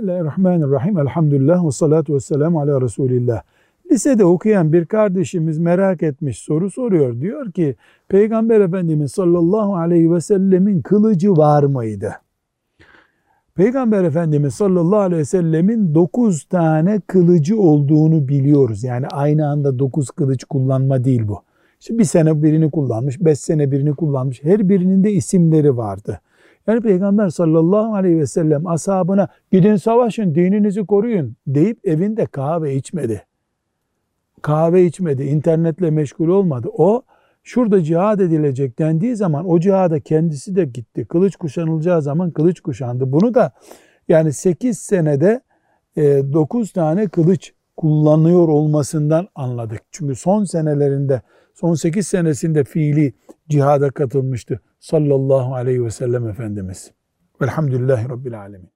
Bismillahirrahmanirrahim. Elhamdülillah ve salatu ve selamu ala Resulillah. Lisede okuyan bir kardeşimiz merak etmiş soru soruyor. Diyor ki Peygamber Efendimiz sallallahu aleyhi ve sellemin kılıcı var mıydı? Peygamber Efendimiz sallallahu aleyhi ve sellemin dokuz tane kılıcı olduğunu biliyoruz. Yani aynı anda dokuz kılıç kullanma değil bu. İşte bir sene birini kullanmış, beş sene birini kullanmış. Her birinin de isimleri vardı. Yani Peygamber sallallahu aleyhi ve sellem ashabına gidin savaşın, dininizi koruyun deyip evinde kahve içmedi. Kahve içmedi, internetle meşgul olmadı. O şurada cihad edilecek dendiği zaman o cihada kendisi de gitti. Kılıç kuşanılacağı zaman kılıç kuşandı. Bunu da yani 8 senede 9 tane kılıç kullanıyor olmasından anladık. Çünkü son senelerinde, son 8 senesinde fiili cihada katılmıştı sallallahu aleyhi ve sellem Efendimiz. Velhamdülillahi Rabbil Alemin.